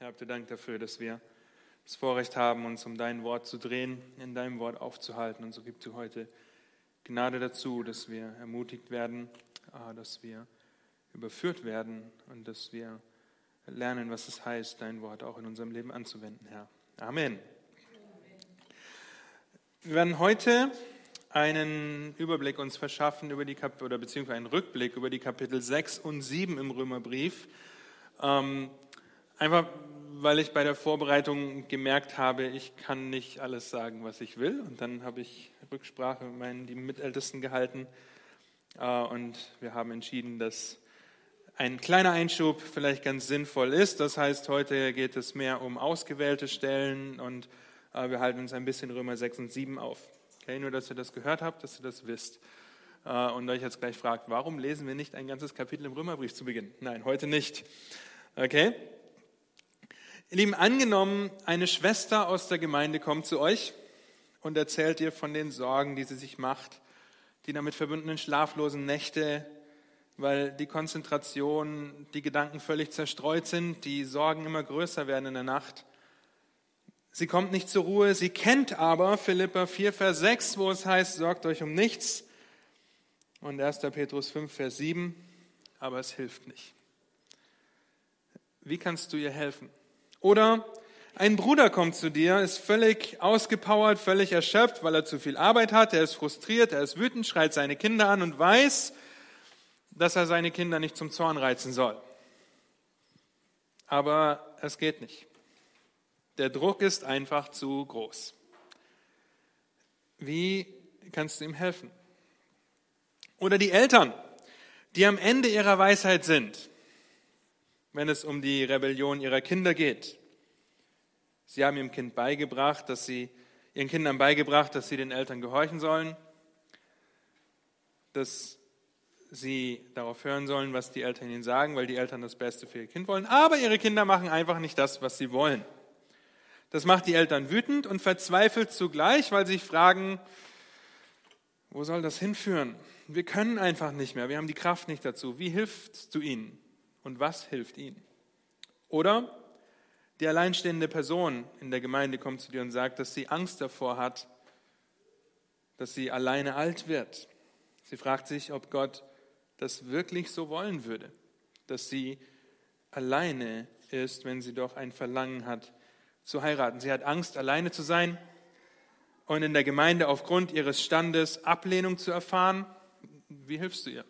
Herr, habt ihr Dank dafür, dass wir das Vorrecht haben, uns um dein Wort zu drehen, in deinem Wort aufzuhalten. Und so gibst du heute Gnade dazu, dass wir ermutigt werden, ah, dass wir überführt werden und dass wir lernen, was es heißt, dein Wort auch in unserem Leben anzuwenden, Herr. Amen. Wir werden heute einen Überblick uns verschaffen über die Kap oder beziehungsweise einen Rückblick über die Kapitel 6 und 7 im Römerbrief. Ähm, einfach weil ich bei der Vorbereitung gemerkt habe, ich kann nicht alles sagen, was ich will. Und dann habe ich Rücksprache mit meinen die Mitältesten gehalten. Äh, und wir haben entschieden, dass ein kleiner Einschub vielleicht ganz sinnvoll ist. Das heißt, heute geht es mehr um ausgewählte Stellen und äh, wir halten uns ein bisschen Römer 6 und 7 auf. Okay, nur, dass ihr das gehört habt, dass ihr das wisst. Äh, und euch jetzt gleich fragt, warum lesen wir nicht ein ganzes Kapitel im Römerbrief zu Beginn? Nein, heute nicht. Okay? Ihr Lieben, angenommen, eine Schwester aus der Gemeinde kommt zu euch und erzählt ihr von den Sorgen, die sie sich macht, die damit verbundenen schlaflosen Nächte, weil die Konzentration, die Gedanken völlig zerstreut sind, die Sorgen immer größer werden in der Nacht. Sie kommt nicht zur Ruhe, sie kennt aber Philippa 4, Vers 6, wo es heißt, sorgt euch um nichts. Und 1. Petrus 5, Vers 7, aber es hilft nicht. Wie kannst du ihr helfen? Oder ein Bruder kommt zu dir, ist völlig ausgepowert, völlig erschöpft, weil er zu viel Arbeit hat, er ist frustriert, er ist wütend, schreit seine Kinder an und weiß, dass er seine Kinder nicht zum Zorn reizen soll. Aber es geht nicht. Der Druck ist einfach zu groß. Wie kannst du ihm helfen? Oder die Eltern, die am Ende ihrer Weisheit sind wenn es um die Rebellion ihrer Kinder geht. Sie haben ihrem Kind beigebracht, dass sie ihren Kindern beigebracht, dass sie den Eltern gehorchen sollen, dass sie darauf hören sollen, was die Eltern ihnen sagen, weil die Eltern das Beste für ihr Kind wollen. Aber ihre Kinder machen einfach nicht das, was sie wollen. Das macht die Eltern wütend und verzweifelt zugleich, weil sie sich fragen, wo soll das hinführen? Wir können einfach nicht mehr, wir haben die Kraft nicht dazu. Wie hilfst du ihnen? Und was hilft ihnen? Oder die alleinstehende Person in der Gemeinde kommt zu dir und sagt, dass sie Angst davor hat, dass sie alleine alt wird. Sie fragt sich, ob Gott das wirklich so wollen würde, dass sie alleine ist, wenn sie doch ein Verlangen hat zu heiraten. Sie hat Angst, alleine zu sein und in der Gemeinde aufgrund ihres Standes Ablehnung zu erfahren. Wie hilfst du ihr?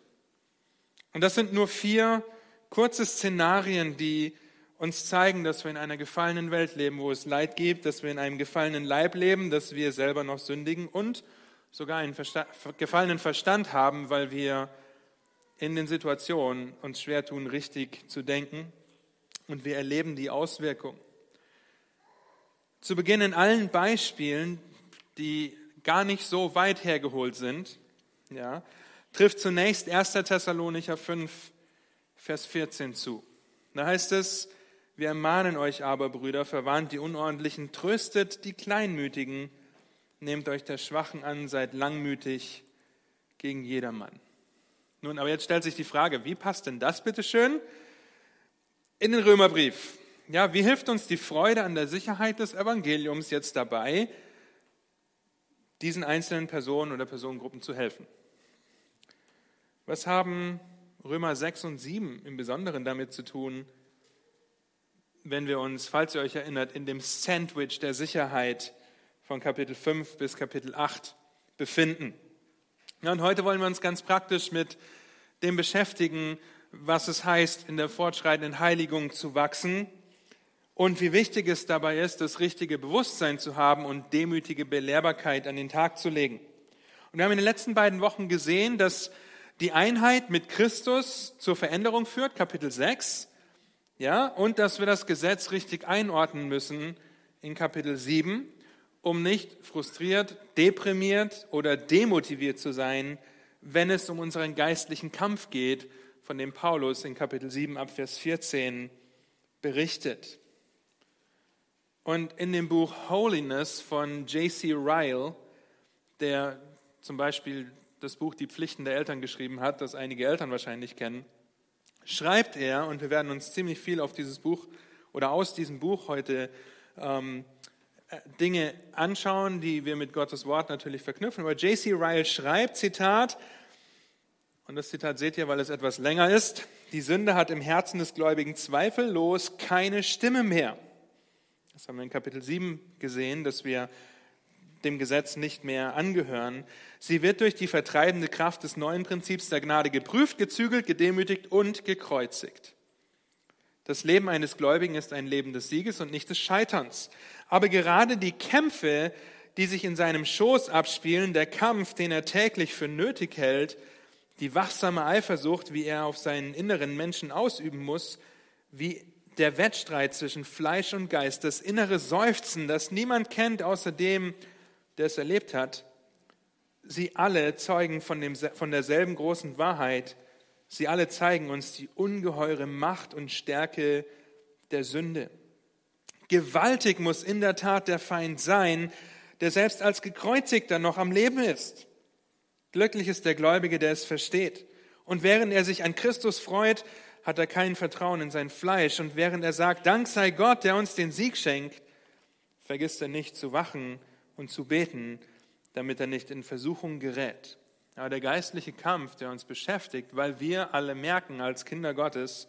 Und das sind nur vier kurze Szenarien, die uns zeigen, dass wir in einer gefallenen Welt leben, wo es Leid gibt, dass wir in einem gefallenen Leib leben, dass wir selber noch sündigen und sogar einen Versta gefallenen Verstand haben, weil wir in den Situationen uns schwer tun, richtig zu denken und wir erleben die Auswirkungen. Zu Beginn in allen Beispielen, die gar nicht so weit hergeholt sind, ja, trifft zunächst 1. Thessalonicher 5, Vers 14 zu. Da heißt es, wir ermahnen euch aber, Brüder, verwarnt die Unordentlichen, tröstet die Kleinmütigen, nehmt euch der Schwachen an, seid langmütig gegen jedermann. Nun, aber jetzt stellt sich die Frage, wie passt denn das bitte schön in den Römerbrief? Ja, wie hilft uns die Freude an der Sicherheit des Evangeliums jetzt dabei, diesen einzelnen Personen oder Personengruppen zu helfen? Was haben Römer 6 und 7 im Besonderen damit zu tun, wenn wir uns, falls ihr euch erinnert, in dem Sandwich der Sicherheit von Kapitel 5 bis Kapitel 8 befinden. Ja, und heute wollen wir uns ganz praktisch mit dem beschäftigen, was es heißt, in der fortschreitenden Heiligung zu wachsen und wie wichtig es dabei ist, das richtige Bewusstsein zu haben und demütige Belehrbarkeit an den Tag zu legen. Und wir haben in den letzten beiden Wochen gesehen, dass die Einheit mit Christus zur Veränderung führt, Kapitel 6, ja, und dass wir das Gesetz richtig einordnen müssen in Kapitel 7, um nicht frustriert, deprimiert oder demotiviert zu sein, wenn es um unseren geistlichen Kampf geht, von dem Paulus in Kapitel 7 ab Vers 14 berichtet. Und in dem Buch Holiness von J.C. Ryle, der zum Beispiel das Buch Die Pflichten der Eltern geschrieben hat, das einige Eltern wahrscheinlich kennen, schreibt er, und wir werden uns ziemlich viel auf dieses Buch oder aus diesem Buch heute ähm, äh, Dinge anschauen, die wir mit Gottes Wort natürlich verknüpfen. Aber J.C. Ryle schreibt, Zitat, und das Zitat seht ihr, weil es etwas länger ist, die Sünde hat im Herzen des Gläubigen zweifellos keine Stimme mehr. Das haben wir in Kapitel 7 gesehen, dass wir dem Gesetz nicht mehr angehören. Sie wird durch die vertreibende Kraft des neuen Prinzips der Gnade geprüft, gezügelt, gedemütigt und gekreuzigt. Das Leben eines Gläubigen ist ein Leben des Sieges und nicht des Scheiterns. Aber gerade die Kämpfe, die sich in seinem Schoß abspielen, der Kampf, den er täglich für nötig hält, die wachsame Eifersucht, wie er auf seinen inneren Menschen ausüben muss, wie der Wettstreit zwischen Fleisch und Geist, das innere Seufzen, das niemand kennt außer dem, der es erlebt hat, sie alle zeugen von, dem, von derselben großen Wahrheit. Sie alle zeigen uns die ungeheure Macht und Stärke der Sünde. Gewaltig muss in der Tat der Feind sein, der selbst als gekreuzigter noch am Leben ist. Glücklich ist der Gläubige, der es versteht. Und während er sich an Christus freut, hat er kein Vertrauen in sein Fleisch. Und während er sagt, Dank sei Gott, der uns den Sieg schenkt, vergisst er nicht zu wachen und zu beten, damit er nicht in Versuchung gerät. Aber der geistliche Kampf, der uns beschäftigt, weil wir alle merken als Kinder Gottes,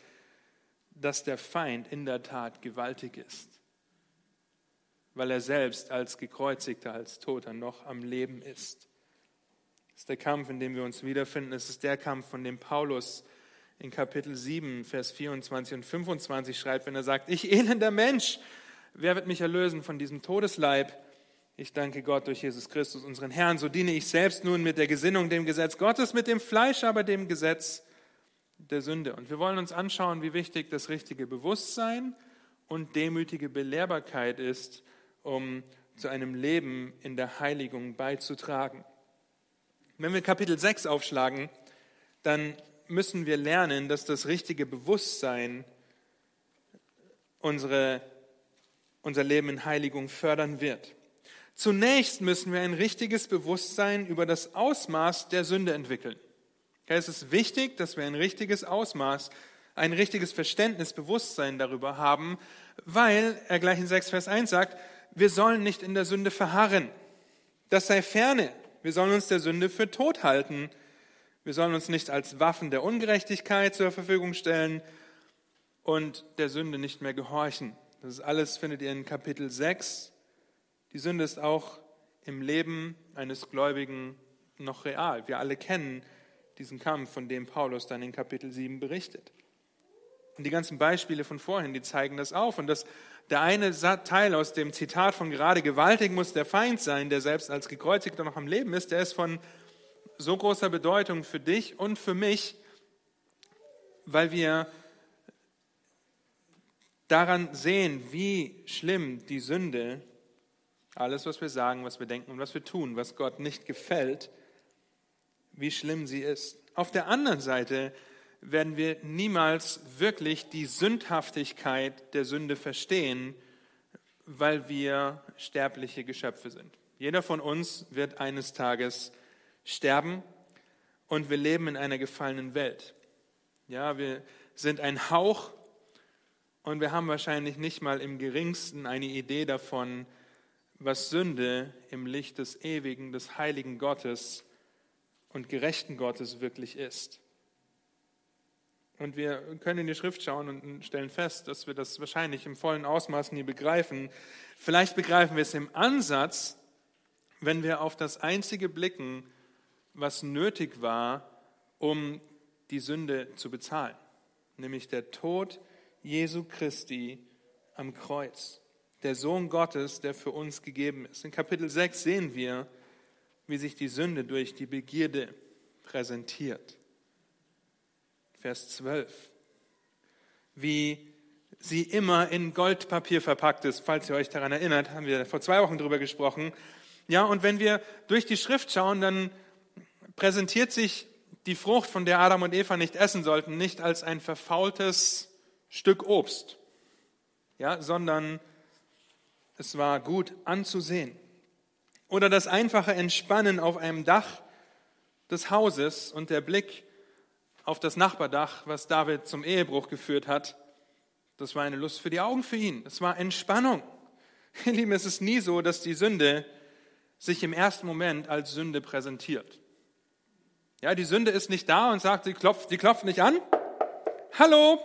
dass der Feind in der Tat gewaltig ist, weil er selbst als gekreuzigter, als Toter noch am Leben ist. Das ist der Kampf, in dem wir uns wiederfinden. Es ist der Kampf, von dem Paulus in Kapitel 7, Vers 24 und 25 schreibt, wenn er sagt, ich elender Mensch, wer wird mich erlösen von diesem Todesleib? Ich danke Gott durch Jesus Christus, unseren Herrn. So diene ich selbst nun mit der Gesinnung dem Gesetz Gottes, mit dem Fleisch aber dem Gesetz der Sünde. Und wir wollen uns anschauen, wie wichtig das richtige Bewusstsein und demütige Belehrbarkeit ist, um zu einem Leben in der Heiligung beizutragen. Wenn wir Kapitel 6 aufschlagen, dann müssen wir lernen, dass das richtige Bewusstsein unsere, unser Leben in Heiligung fördern wird. Zunächst müssen wir ein richtiges Bewusstsein über das Ausmaß der Sünde entwickeln. es ist wichtig, dass wir ein richtiges Ausmaß, ein richtiges Verständnis, Bewusstsein darüber haben, weil er gleich in 6 Vers 1 sagt, wir sollen nicht in der Sünde verharren. Das sei ferne. Wir sollen uns der Sünde für tot halten. Wir sollen uns nicht als Waffen der Ungerechtigkeit zur Verfügung stellen und der Sünde nicht mehr gehorchen. Das alles findet ihr in Kapitel 6 die Sünde ist auch im Leben eines Gläubigen noch real. Wir alle kennen diesen Kampf, von dem Paulus dann in Kapitel 7 berichtet. Und die ganzen Beispiele von vorhin, die zeigen das auf. Und das, der eine Teil aus dem Zitat von gerade, gewaltig muss der Feind sein, der selbst als Gekreuzigter noch am Leben ist, der ist von so großer Bedeutung für dich und für mich, weil wir daran sehen, wie schlimm die Sünde alles, was wir sagen, was wir denken und was wir tun, was Gott nicht gefällt, wie schlimm sie ist. Auf der anderen Seite werden wir niemals wirklich die Sündhaftigkeit der Sünde verstehen, weil wir sterbliche Geschöpfe sind. Jeder von uns wird eines Tages sterben und wir leben in einer gefallenen Welt. Ja, wir sind ein Hauch und wir haben wahrscheinlich nicht mal im geringsten eine Idee davon, was Sünde im Licht des ewigen, des heiligen Gottes und gerechten Gottes wirklich ist. Und wir können in die Schrift schauen und stellen fest, dass wir das wahrscheinlich im vollen Ausmaß nie begreifen. Vielleicht begreifen wir es im Ansatz, wenn wir auf das Einzige blicken, was nötig war, um die Sünde zu bezahlen, nämlich der Tod Jesu Christi am Kreuz der Sohn Gottes, der für uns gegeben ist. In Kapitel 6 sehen wir, wie sich die Sünde durch die Begierde präsentiert. Vers 12. Wie sie immer in Goldpapier verpackt ist. Falls ihr euch daran erinnert, haben wir vor zwei Wochen drüber gesprochen. Ja, und wenn wir durch die Schrift schauen, dann präsentiert sich die Frucht, von der Adam und Eva nicht essen sollten, nicht als ein verfaultes Stück Obst, ja, sondern es war gut anzusehen. Oder das einfache Entspannen auf einem Dach des Hauses und der Blick auf das Nachbardach, was David zum Ehebruch geführt hat, Das war eine Lust für die Augen für ihn. Das war Entspannung. Ihr Lieben, es ist nie so, dass die Sünde sich im ersten Moment als Sünde präsentiert. Ja, die Sünde ist nicht da und sagt, sie klopft, die klopft nicht an. Hallo,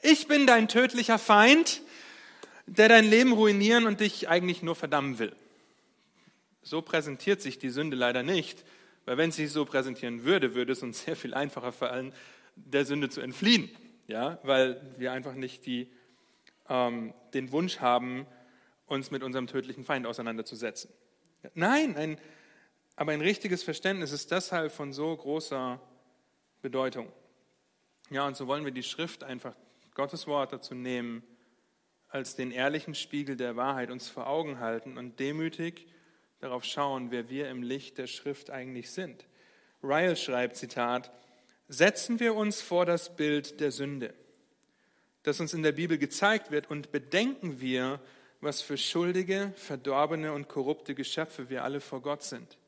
ich bin dein tödlicher Feind, der dein Leben ruinieren und dich eigentlich nur verdammen will. So präsentiert sich die Sünde leider nicht, weil wenn sie sich so präsentieren würde, würde es uns sehr viel einfacher fallen, der Sünde zu entfliehen. Ja, weil wir einfach nicht die, ähm, den Wunsch haben, uns mit unserem tödlichen Feind auseinanderzusetzen. Nein, ein, aber ein richtiges Verständnis ist deshalb von so großer Bedeutung. Ja, und so wollen wir die Schrift einfach, Gottes Wort dazu nehmen, als den ehrlichen Spiegel der Wahrheit uns vor Augen halten und demütig darauf schauen, wer wir im Licht der Schrift eigentlich sind. Ryle schreibt, Zitat, setzen wir uns vor das Bild der Sünde, das uns in der Bibel gezeigt wird, und bedenken wir, was für schuldige, verdorbene und korrupte Geschöpfe wir alle vor Gott sind.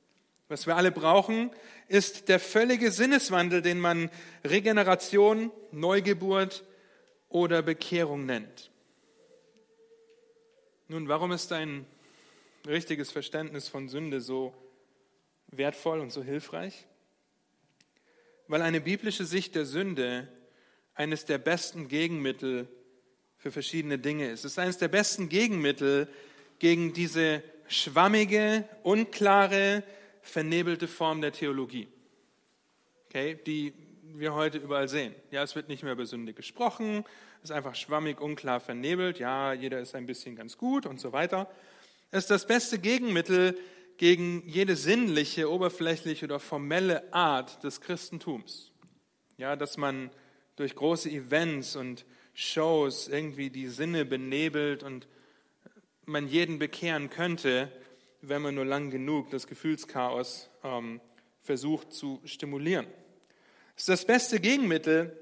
Was wir alle brauchen, ist der völlige Sinneswandel, den man Regeneration, Neugeburt oder Bekehrung nennt. Nun, warum ist ein richtiges Verständnis von Sünde so wertvoll und so hilfreich? Weil eine biblische Sicht der Sünde eines der besten Gegenmittel für verschiedene Dinge ist. Es ist eines der besten Gegenmittel gegen diese schwammige, unklare, vernebelte Form der Theologie, okay, die wir heute überall sehen. Ja, es wird nicht mehr über Sünde gesprochen, es ist einfach schwammig, unklar, vernebelt. Ja, jeder ist ein bisschen ganz gut und so weiter. Es ist das beste Gegenmittel gegen jede sinnliche, oberflächliche oder formelle Art des Christentums. Ja, dass man durch große Events und Shows irgendwie die Sinne benebelt und man jeden bekehren könnte, wenn man nur lang genug das Gefühlschaos ähm, versucht zu stimulieren. Ist das beste Gegenmittel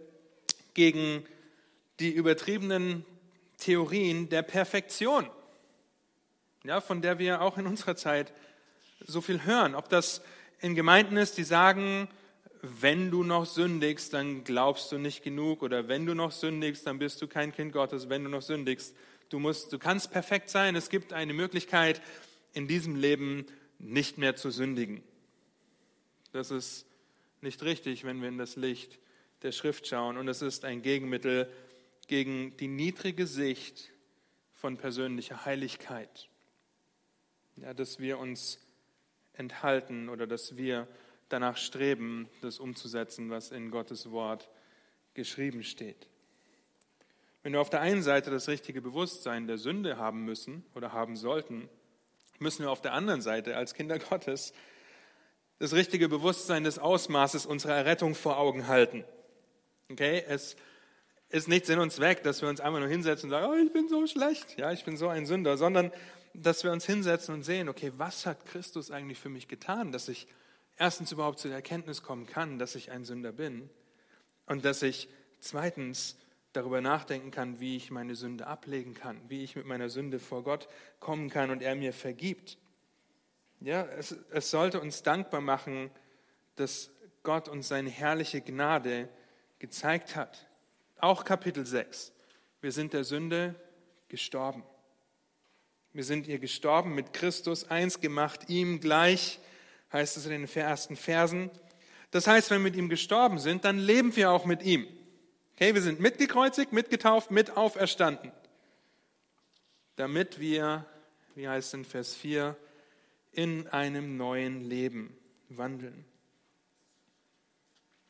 gegen die übertriebenen Theorien der Perfektion, ja, von der wir auch in unserer Zeit so viel hören. Ob das in Gemeinden ist, die sagen, wenn du noch sündigst, dann glaubst du nicht genug oder wenn du noch sündigst, dann bist du kein Kind Gottes, wenn du noch sündigst. Du, musst, du kannst perfekt sein. Es gibt eine Möglichkeit, in diesem Leben nicht mehr zu sündigen. Das ist nicht richtig, wenn wir in das Licht der Schrift schauen. Und es ist ein Gegenmittel gegen die niedrige Sicht von persönlicher Heiligkeit. Ja, dass wir uns enthalten oder dass wir danach streben, das umzusetzen, was in Gottes Wort geschrieben steht. Wenn wir auf der einen Seite das richtige Bewusstsein der Sünde haben müssen oder haben sollten, müssen wir auf der anderen Seite als Kinder Gottes das richtige Bewusstsein des Ausmaßes unserer Errettung vor Augen halten. Okay, es ist nicht Sinn und Zweck, dass wir uns einmal nur hinsetzen und sagen, oh, ich bin so schlecht, ja, ich bin so ein Sünder, sondern dass wir uns hinsetzen und sehen, okay, was hat Christus eigentlich für mich getan, dass ich erstens überhaupt zu der Erkenntnis kommen kann, dass ich ein Sünder bin und dass ich zweitens darüber nachdenken kann, wie ich meine Sünde ablegen kann, wie ich mit meiner Sünde vor Gott kommen kann und er mir vergibt. Ja, es, es sollte uns dankbar machen, dass Gott uns seine herrliche Gnade gezeigt hat. Auch Kapitel 6. Wir sind der Sünde gestorben. Wir sind ihr gestorben mit Christus, eins gemacht, ihm gleich, heißt es in den ersten Versen. Das heißt, wenn wir mit ihm gestorben sind, dann leben wir auch mit ihm. Okay, wir sind mitgekreuzigt, mitgetauft, mit auferstanden. Damit wir, wie heißt es in Vers 4, in einem neuen Leben wandeln.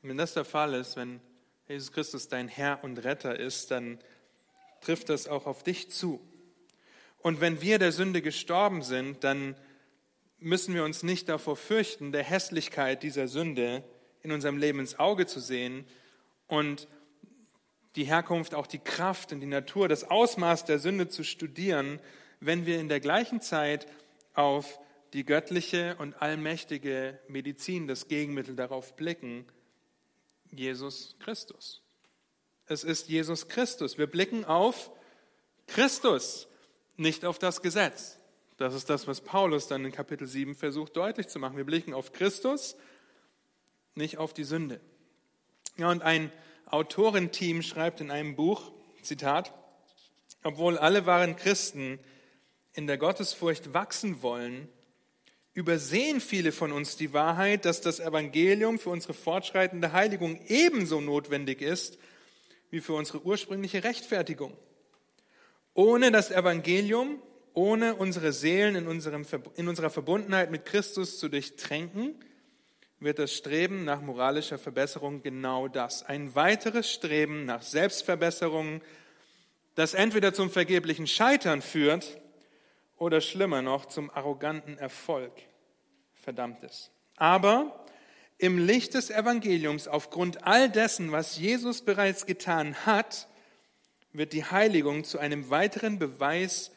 Und wenn das der Fall ist, wenn Jesus Christus dein Herr und Retter ist, dann trifft das auch auf dich zu. Und wenn wir der Sünde gestorben sind, dann müssen wir uns nicht davor fürchten, der Hässlichkeit dieser Sünde in unserem Leben ins Auge zu sehen und die Herkunft, auch die Kraft und die Natur, das Ausmaß der Sünde zu studieren, wenn wir in der gleichen Zeit auf die göttliche und allmächtige Medizin, das Gegenmittel darauf blicken, Jesus Christus. Es ist Jesus Christus. Wir blicken auf Christus, nicht auf das Gesetz. Das ist das, was Paulus dann in Kapitel 7 versucht deutlich zu machen. Wir blicken auf Christus, nicht auf die Sünde. Ja, und ein Autorenteam schreibt in einem Buch, Zitat, Obwohl alle wahren Christen in der Gottesfurcht wachsen wollen, übersehen viele von uns die Wahrheit, dass das Evangelium für unsere fortschreitende Heiligung ebenso notwendig ist wie für unsere ursprüngliche Rechtfertigung. Ohne das Evangelium, ohne unsere Seelen in, unserem, in unserer Verbundenheit mit Christus zu durchtränken, wird das Streben nach moralischer Verbesserung genau das. Ein weiteres Streben nach Selbstverbesserung, das entweder zum vergeblichen Scheitern führt oder schlimmer noch zum arroganten Erfolg verdammt ist. Aber im Licht des Evangeliums, aufgrund all dessen, was Jesus bereits getan hat, wird die Heiligung zu einem weiteren Beweis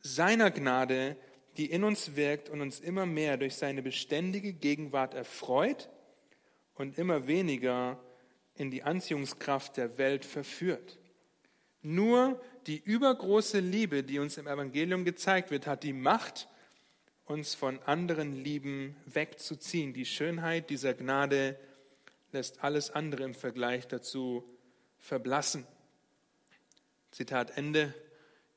seiner Gnade, die in uns wirkt und uns immer mehr durch seine beständige Gegenwart erfreut und immer weniger in die Anziehungskraft der Welt verführt. Nur die übergroße Liebe, die uns im Evangelium gezeigt wird, hat die Macht, uns von anderen Lieben wegzuziehen. Die Schönheit dieser Gnade lässt alles andere im Vergleich dazu verblassen. Zitat Ende.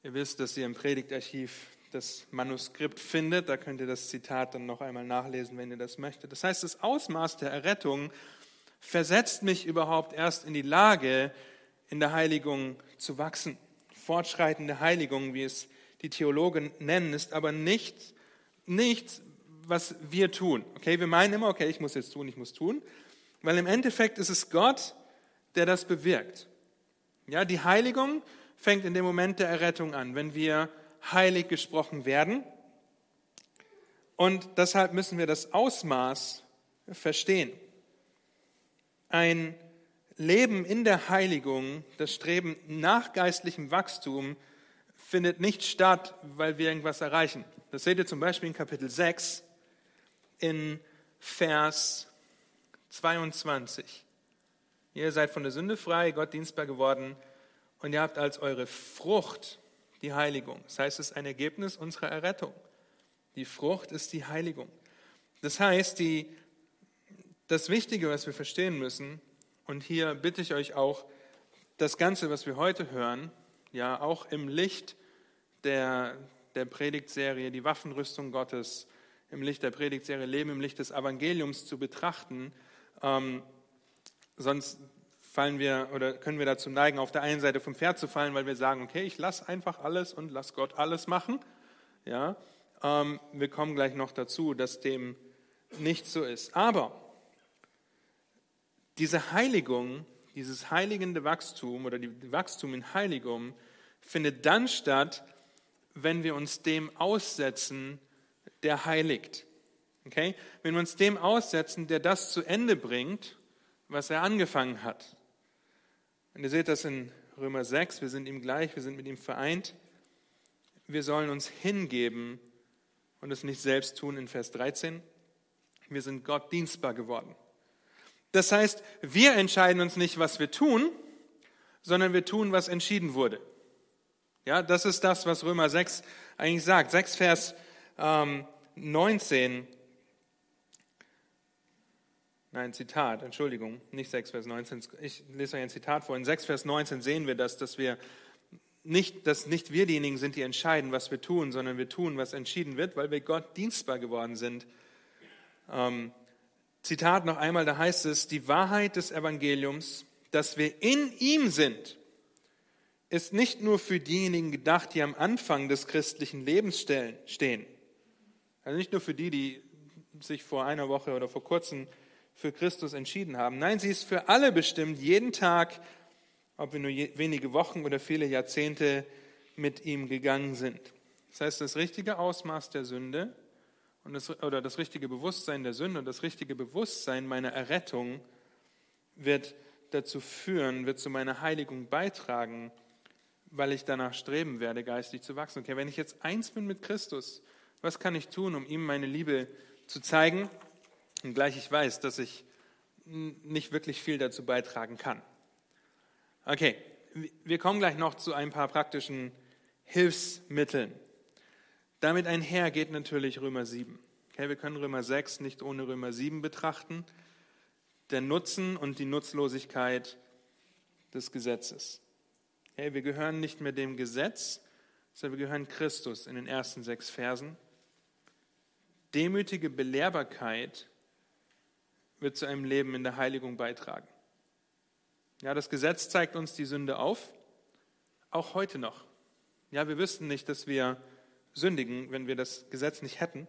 Ihr wisst, dass ihr im Predigtarchiv das Manuskript findet. Da könnt ihr das Zitat dann noch einmal nachlesen, wenn ihr das möchtet. Das heißt, das Ausmaß der Errettung versetzt mich überhaupt erst in die Lage, in der Heiligung zu wachsen. Fortschreitende Heiligung, wie es die Theologen nennen, ist aber nichts, nichts, was wir tun. Okay, wir meinen immer, okay, ich muss jetzt tun, ich muss tun, weil im Endeffekt ist es Gott, der das bewirkt. Ja, die Heiligung fängt in dem Moment der Errettung an, wenn wir heilig gesprochen werden. Und deshalb müssen wir das Ausmaß verstehen. Ein Leben in der Heiligung, das Streben nach geistlichem Wachstum findet nicht statt, weil wir irgendwas erreichen. Das seht ihr zum Beispiel in Kapitel 6 in Vers 22. Ihr seid von der Sünde frei, Gott dienstbar geworden und ihr habt als eure Frucht die Heiligung. Das heißt, es ist ein Ergebnis unserer Errettung. Die Frucht ist die Heiligung. Das heißt, die, das Wichtige, was wir verstehen müssen, und hier bitte ich euch auch, das Ganze, was wir heute hören, ja, auch im Licht der, der Predigtserie, die Waffenrüstung Gottes, im Licht der Predigtserie Leben im Licht des Evangeliums zu betrachten. Ähm, sonst fallen wir oder können wir dazu neigen, auf der einen Seite vom Pferd zu fallen, weil wir sagen, okay, ich lasse einfach alles und lass Gott alles machen. Ja, ähm, wir kommen gleich noch dazu, dass dem nicht so ist. Aber diese Heiligung, dieses heiligende Wachstum oder die Wachstum in Heiligung findet dann statt, wenn wir uns dem aussetzen, der heiligt. Okay? Wenn wir uns dem aussetzen, der das zu Ende bringt, was er angefangen hat. Und ihr seht das in Römer 6, wir sind ihm gleich, wir sind mit ihm vereint. Wir sollen uns hingeben und es nicht selbst tun in Vers 13. Wir sind Gott dienstbar geworden. Das heißt, wir entscheiden uns nicht, was wir tun, sondern wir tun, was entschieden wurde. Ja, das ist das, was Römer 6 eigentlich sagt. 6 Vers ähm, 19 Nein, Zitat, Entschuldigung, nicht 6 Vers 19. Ich lese euch ein Zitat vor. In 6 Vers 19 sehen wir das, dass wir nicht, dass nicht wir diejenigen sind, die entscheiden, was wir tun, sondern wir tun, was entschieden wird, weil wir Gott dienstbar geworden sind. Ähm, Zitat noch einmal, da heißt es, die Wahrheit des Evangeliums, dass wir in ihm sind, ist nicht nur für diejenigen gedacht, die am Anfang des christlichen Lebens stehen. Also nicht nur für die, die sich vor einer Woche oder vor kurzem für Christus entschieden haben. Nein, sie ist für alle bestimmt, jeden Tag, ob wir nur wenige Wochen oder viele Jahrzehnte mit ihm gegangen sind. Das heißt, das richtige Ausmaß der Sünde und das, oder das richtige Bewusstsein der Sünde und das richtige Bewusstsein meiner Errettung wird dazu führen, wird zu meiner Heiligung beitragen, weil ich danach streben werde, geistig zu wachsen. Okay, wenn ich jetzt eins bin mit Christus, was kann ich tun, um ihm meine Liebe zu zeigen? Und gleich ich weiß, dass ich nicht wirklich viel dazu beitragen kann. Okay, wir kommen gleich noch zu ein paar praktischen Hilfsmitteln. Damit einher geht natürlich Römer 7. Okay, wir können Römer 6 nicht ohne Römer 7 betrachten. Der Nutzen und die Nutzlosigkeit des Gesetzes. Hey, wir gehören nicht mehr dem Gesetz, sondern wir gehören Christus in den ersten sechs Versen. Demütige Belehrbarkeit wird zu einem Leben in der Heiligung beitragen. Ja, das Gesetz zeigt uns die Sünde auf, auch heute noch. Ja, wir wüssten nicht, dass wir sündigen, wenn wir das Gesetz nicht hätten.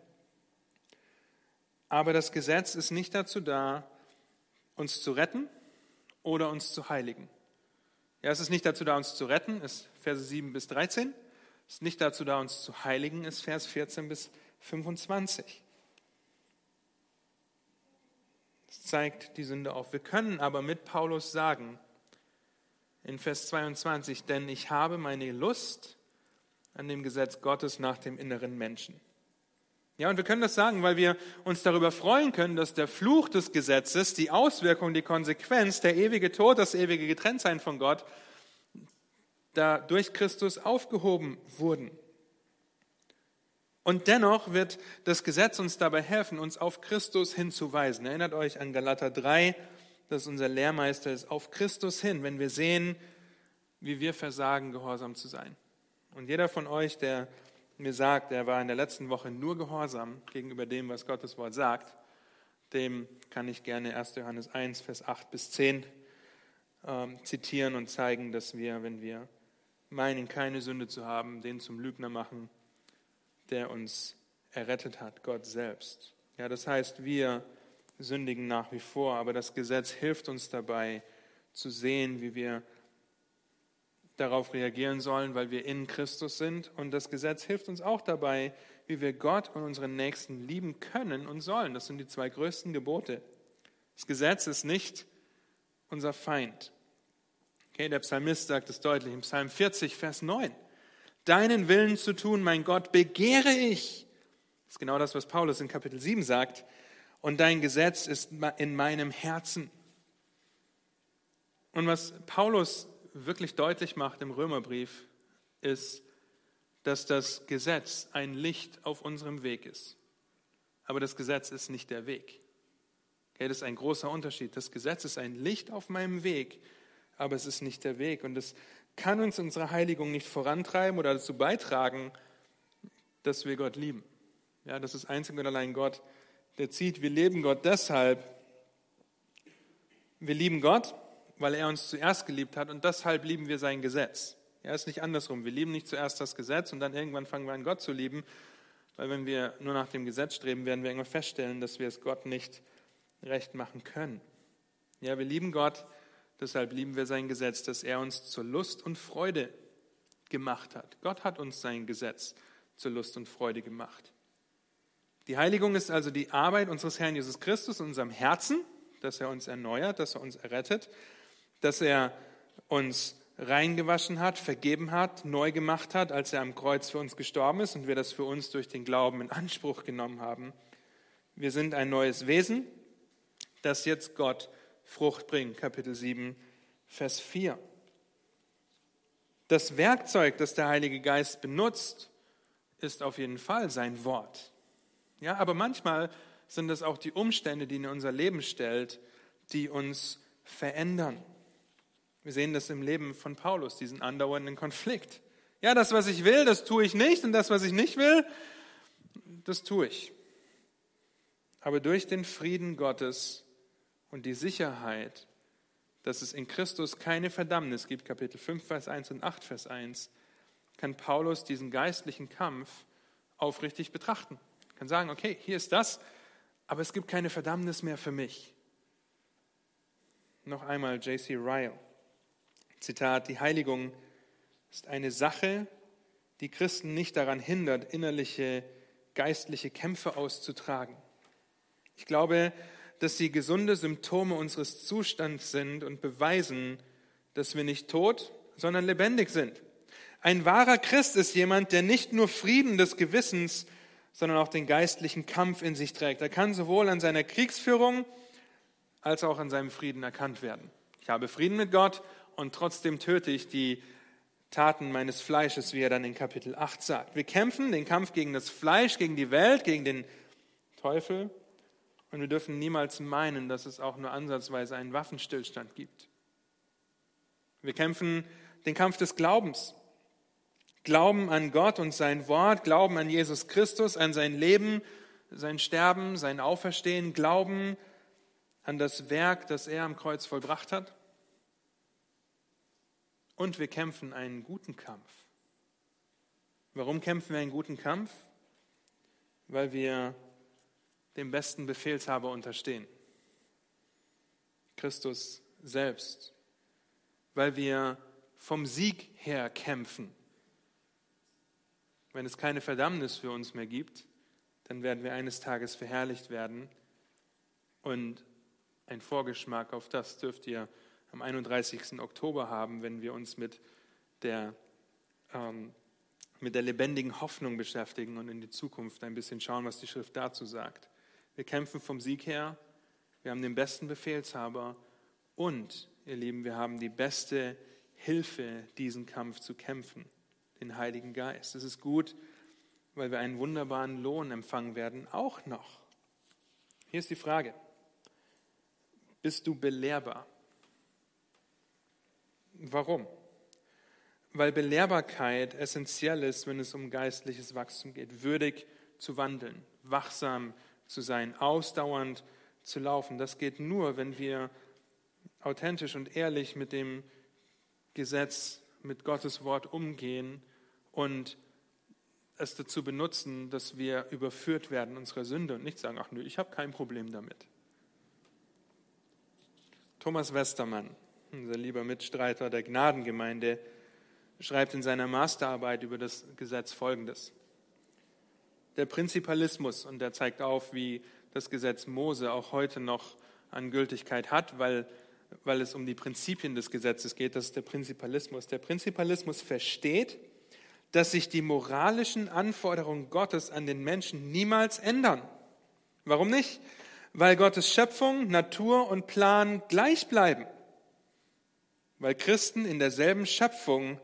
Aber das Gesetz ist nicht dazu da, uns zu retten oder uns zu heiligen. Ja, es ist nicht dazu da, uns zu retten, ist Verse 7 bis 13. Es ist nicht dazu da, uns zu heiligen, ist Vers 14 bis 25. Es zeigt die Sünde auf. Wir können aber mit Paulus sagen, in Vers 22, denn ich habe meine Lust an dem Gesetz Gottes nach dem inneren Menschen. Ja, und wir können das sagen, weil wir uns darüber freuen können, dass der Fluch des Gesetzes, die Auswirkung, die Konsequenz, der ewige Tod, das ewige Getrenntsein von Gott, da durch Christus aufgehoben wurden. Und dennoch wird das Gesetz uns dabei helfen, uns auf Christus hinzuweisen. Erinnert euch an Galater 3, dass unser Lehrmeister ist, auf Christus hin, wenn wir sehen, wie wir versagen, gehorsam zu sein. Und jeder von euch, der mir sagt, er war in der letzten Woche nur gehorsam gegenüber dem, was Gottes Wort sagt, dem kann ich gerne 1. Johannes 1, Vers 8 bis 10 ähm, zitieren und zeigen, dass wir, wenn wir meinen, keine Sünde zu haben, den zum Lügner machen, der uns errettet hat, Gott selbst. Ja, das heißt, wir sündigen nach wie vor, aber das Gesetz hilft uns dabei zu sehen, wie wir darauf reagieren sollen, weil wir in Christus sind. Und das Gesetz hilft uns auch dabei, wie wir Gott und unseren Nächsten lieben können und sollen. Das sind die zwei größten Gebote. Das Gesetz ist nicht unser Feind. Okay, der Psalmist sagt es deutlich im Psalm 40, Vers 9. Deinen Willen zu tun, mein Gott, begehre ich. Das ist genau das, was Paulus in Kapitel 7 sagt. Und dein Gesetz ist in meinem Herzen. Und was Paulus wirklich deutlich macht im Römerbrief, ist, dass das Gesetz ein Licht auf unserem Weg ist. Aber das Gesetz ist nicht der Weg. Okay, das ist ein großer Unterschied. Das Gesetz ist ein Licht auf meinem Weg, aber es ist nicht der Weg. Und es kann uns unsere Heiligung nicht vorantreiben oder dazu beitragen, dass wir Gott lieben. Ja, das ist einzig und allein Gott, der zieht. Wir leben Gott deshalb. Wir lieben Gott, weil er uns zuerst geliebt hat und deshalb lieben wir sein Gesetz. Ja, ist nicht andersrum. Wir lieben nicht zuerst das Gesetz und dann irgendwann fangen wir an, Gott zu lieben, weil wenn wir nur nach dem Gesetz streben, werden wir irgendwann feststellen, dass wir es Gott nicht recht machen können. Ja, wir lieben Gott, deshalb lieben wir sein Gesetz, dass er uns zur Lust und Freude gemacht hat. Gott hat uns sein Gesetz zur Lust und Freude gemacht. Die Heiligung ist also die Arbeit unseres Herrn Jesus Christus in unserem Herzen, dass er uns erneuert, dass er uns errettet dass er uns reingewaschen hat, vergeben hat, neu gemacht hat, als er am Kreuz für uns gestorben ist und wir das für uns durch den Glauben in Anspruch genommen haben. Wir sind ein neues Wesen, das jetzt Gott Frucht bringt. Kapitel 7, Vers 4. Das Werkzeug, das der Heilige Geist benutzt, ist auf jeden Fall sein Wort. Ja, aber manchmal sind es auch die Umstände, die in unser Leben stellt, die uns verändern. Wir sehen das im Leben von Paulus, diesen andauernden Konflikt. Ja, das, was ich will, das tue ich nicht und das, was ich nicht will, das tue ich. Aber durch den Frieden Gottes und die Sicherheit, dass es in Christus keine Verdammnis gibt, Kapitel 5, Vers 1 und 8, Vers 1, kann Paulus diesen geistlichen Kampf aufrichtig betrachten. Kann sagen, okay, hier ist das, aber es gibt keine Verdammnis mehr für mich. Noch einmal J.C. Ryle. Zitat, die Heiligung ist eine Sache, die Christen nicht daran hindert, innerliche geistliche Kämpfe auszutragen. Ich glaube, dass sie gesunde Symptome unseres Zustands sind und beweisen, dass wir nicht tot, sondern lebendig sind. Ein wahrer Christ ist jemand, der nicht nur Frieden des Gewissens, sondern auch den geistlichen Kampf in sich trägt. Er kann sowohl an seiner Kriegsführung als auch an seinem Frieden erkannt werden. Ich habe Frieden mit Gott und trotzdem töte ich die Taten meines Fleisches, wie er dann in Kapitel 8 sagt. Wir kämpfen den Kampf gegen das Fleisch, gegen die Welt, gegen den Teufel und wir dürfen niemals meinen, dass es auch nur ansatzweise einen Waffenstillstand gibt. Wir kämpfen den Kampf des Glaubens. Glauben an Gott und sein Wort, Glauben an Jesus Christus, an sein Leben, sein Sterben, sein Auferstehen, Glauben an das Werk, das er am Kreuz vollbracht hat. Und wir kämpfen einen guten Kampf. Warum kämpfen wir einen guten Kampf? Weil wir dem besten Befehlshaber unterstehen. Christus selbst. Weil wir vom Sieg her kämpfen. Wenn es keine Verdammnis für uns mehr gibt, dann werden wir eines Tages verherrlicht werden. Und ein Vorgeschmack auf das dürft ihr am 31. Oktober haben, wenn wir uns mit der, ähm, mit der lebendigen Hoffnung beschäftigen und in die Zukunft ein bisschen schauen, was die Schrift dazu sagt. Wir kämpfen vom Sieg her, wir haben den besten Befehlshaber und, ihr Lieben, wir haben die beste Hilfe, diesen Kampf zu kämpfen, den Heiligen Geist. Es ist gut, weil wir einen wunderbaren Lohn empfangen werden, auch noch. Hier ist die Frage, bist du belehrbar? Warum? Weil Belehrbarkeit essentiell ist, wenn es um geistliches Wachstum geht, würdig zu wandeln, wachsam zu sein, ausdauernd zu laufen. Das geht nur, wenn wir authentisch und ehrlich mit dem Gesetz, mit Gottes Wort umgehen und es dazu benutzen, dass wir überführt werden unserer Sünde und nicht sagen, ach nö, ich habe kein Problem damit. Thomas Westermann, unser lieber Mitstreiter der Gnadengemeinde, schreibt in seiner Masterarbeit über das Gesetz Folgendes. Der Prinzipalismus, und der zeigt auf, wie das Gesetz Mose auch heute noch an Gültigkeit hat, weil, weil es um die Prinzipien des Gesetzes geht, das ist der Prinzipalismus. Der Prinzipalismus versteht, dass sich die moralischen Anforderungen Gottes an den Menschen niemals ändern. Warum nicht? Weil Gottes Schöpfung, Natur und Plan gleich bleiben weil Christen in derselben Schöpfung